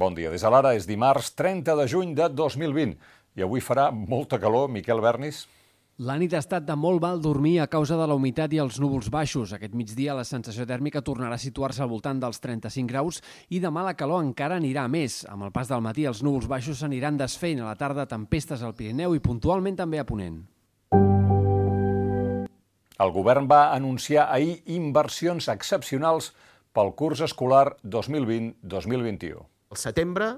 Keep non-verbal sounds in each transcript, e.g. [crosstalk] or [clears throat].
Bon dia. Des de l'ara és dimarts 30 de juny de 2020 i avui farà molta calor. Miquel Bernis. La nit ha estat de molt mal dormir a causa de la humitat i els núvols baixos. Aquest migdia la sensació tèrmica tornarà a situar-se al voltant dels 35 graus i demà la calor encara anirà més. Amb el pas del matí els núvols baixos s'aniran desfent a la tarda tempestes al Pirineu i puntualment també a Ponent. El govern va anunciar ahir inversions excepcionals pel curs escolar 2020-2021. Al setembre,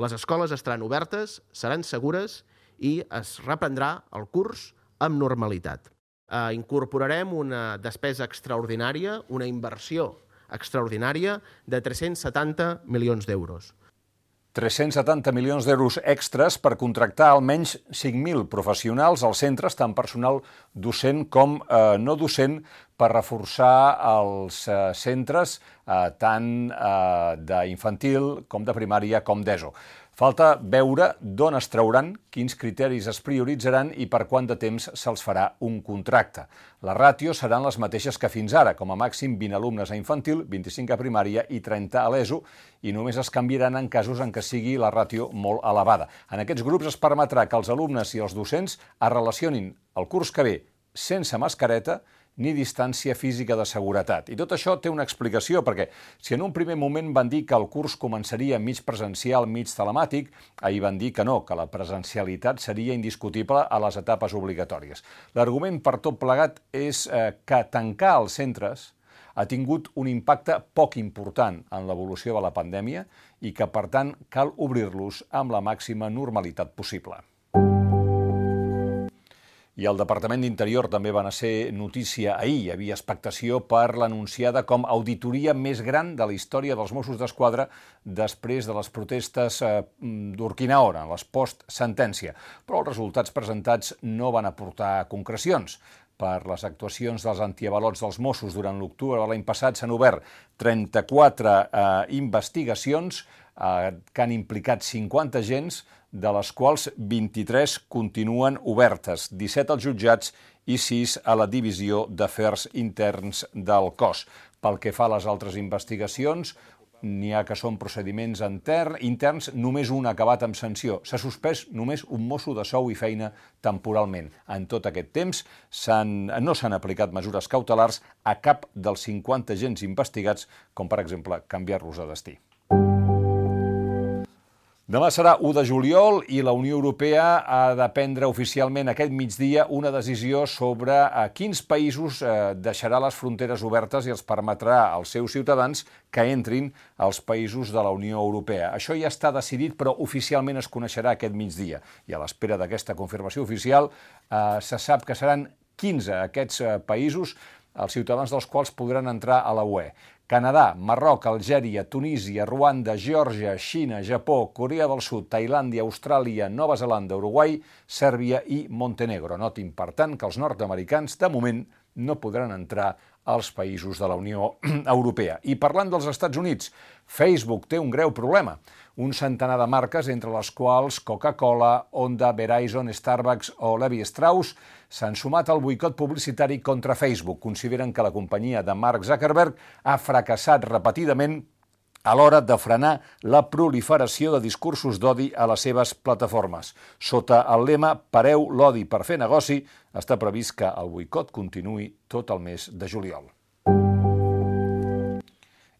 les escoles estaran obertes, seran segures i es reprendrà el curs amb normalitat. Eh, incorporarem una despesa extraordinària, una inversió extraordinària de 370 milions d'euros. 370 milions d'euros extras per contractar almenys 5.000 professionals als centres, tant personal docent com eh, no docent, per reforçar els eh, centres eh, tant eh, d'infantil com de primària com d'ESO. Falta veure d'on es trauran, quins criteris es prioritzaran i per quant de temps se'ls farà un contracte. Les ràtios seran les mateixes que fins ara, com a màxim 20 alumnes a infantil, 25 a primària i 30 a l'ESO, i només es canviaran en casos en què sigui la ràtio molt elevada. En aquests grups es permetrà que els alumnes i els docents es relacionin el curs que ve sense mascareta ni distància física de seguretat. I tot això té una explicació, perquè si en un primer moment van dir que el curs començaria mig presencial, mig telemàtic, ahir van dir que no, que la presencialitat seria indiscutible a les etapes obligatòries. L'argument per tot plegat és eh, que tancar els centres ha tingut un impacte poc important en l'evolució de la pandèmia i que, per tant, cal obrir-los amb la màxima normalitat possible. I el Departament d'Interior també van ser notícia ahir. Hi havia expectació per l'anunciada com auditoria més gran de la història dels Mossos d'Esquadra després de les protestes eh, d'Urquinaona, les post-sentència. Però els resultats presentats no van aportar concrecions. Per les actuacions dels antiavalots dels Mossos durant l'octubre de l'any passat s'han obert 34 eh, investigacions eh, que han implicat 50 agents, de les quals 23 continuen obertes, 17 als jutjats i 6 a la Divisió d'Afers Interns del cos. Pel que fa a les altres investigacions, n'hi ha que són procediments intern, interns, només un acabat amb sanció. S'ha suspès només un mosso de sou i feina temporalment. En tot aquest temps no s'han aplicat mesures cautelars a cap dels 50 agents investigats, com per exemple canviar-los de destí. Demà serà 1 de juliol i la Unió Europea ha de prendre oficialment aquest migdia una decisió sobre a quins països eh, deixarà les fronteres obertes i els permetrà als seus ciutadans que entrin als països de la Unió Europea. Això ja està decidit, però oficialment es coneixerà aquest migdia. I a l'espera d'aquesta confirmació oficial eh, se sap que seran 15 aquests eh, països els ciutadans dels quals podran entrar a la UE. Canadà, Marroc, Algèria, Tunísia, Ruanda, Geòrgia, Xina, Japó, Corea del Sud, Tailàndia, Austràlia, Nova Zelanda, Uruguai, Sèrbia i Montenegro. Notin, per tant, que els nord-americans, de moment, no podran entrar als països de la Unió [clears throat] Europea. I parlant dels Estats Units, Facebook té un greu problema un centenar de marques, entre les quals Coca-Cola, Honda, Verizon, Starbucks o Levi Strauss, s'han sumat al boicot publicitari contra Facebook. Consideren que la companyia de Mark Zuckerberg ha fracassat repetidament a l'hora de frenar la proliferació de discursos d'odi a les seves plataformes. Sota el lema Pareu l'odi per fer negoci, està previst que el boicot continuï tot el mes de juliol.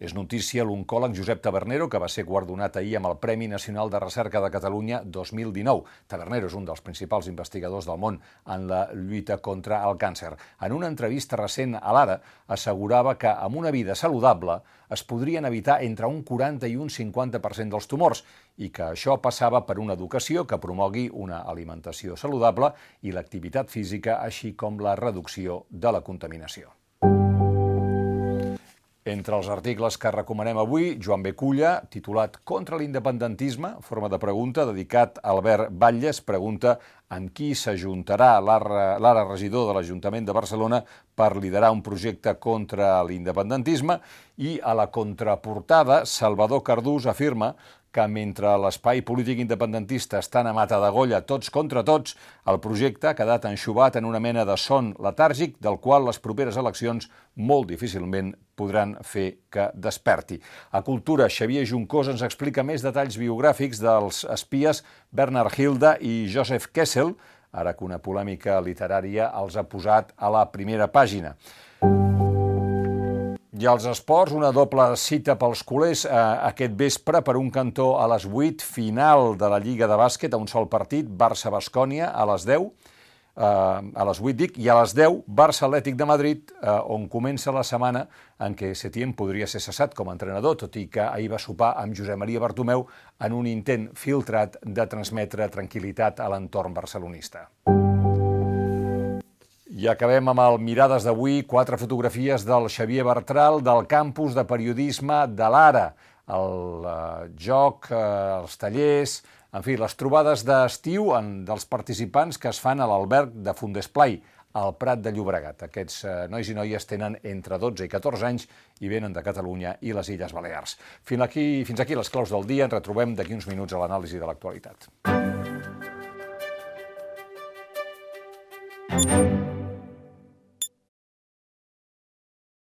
És notícia l'oncòleg Josep Tabernero, que va ser guardonat ahir amb el Premi Nacional de Recerca de Catalunya 2019. Tabernero és un dels principals investigadors del món en la lluita contra el càncer. En una entrevista recent a l'Ara, assegurava que amb una vida saludable es podrien evitar entre un 40 i un 50% dels tumors i que això passava per una educació que promogui una alimentació saludable i l'activitat física, així com la reducció de la contaminació. Entre els articles que recomanem avui, Joan Beculla, titulat Contra l'independentisme, forma de pregunta, dedicat a Albert Batlles, pregunta amb qui s'ajuntarà l'ara regidor de l'Ajuntament de Barcelona per liderar un projecte contra l'independentisme i a la contraportada Salvador Cardús afirma que mentre l'espai polític independentista està a mata de golla tots contra tots, el projecte ha quedat enxubat en una mena de son letàrgic del qual les properes eleccions molt difícilment podran fer que desperti. A Cultura, Xavier Juncós ens explica més detalls biogràfics dels espies Bernard Hilda i Joseph Kessel, ara que una polèmica literària els ha posat a la primera pàgina. I als esports, una doble cita pels culers eh, aquest vespre per un cantó a les 8, final de la Lliga de Bàsquet, a un sol partit, Barça-Bascònia a les 10, eh, a les 8 dic, i a les 10, Barça-Atlètic de Madrid, eh, on comença la setmana en què Setién podria ser cessat com a entrenador, tot i que ahir va sopar amb Josep Maria Bartomeu en un intent filtrat de transmetre tranquil·litat a l'entorn barcelonista. I acabem amb el Mirades d'avui, quatre fotografies del Xavier Bertral del campus de periodisme de l'Ara, el eh, joc, eh, els tallers, en fi, les trobades d'estiu dels participants que es fan a l'alberg de Fundesplai, al Prat de Llobregat. Aquests eh, nois i noies tenen entre 12 i 14 anys i venen de Catalunya i les Illes Balears. Fins aquí, fins aquí les claus del dia. Ens retrobem d'aquí uns minuts a l'anàlisi de l'actualitat.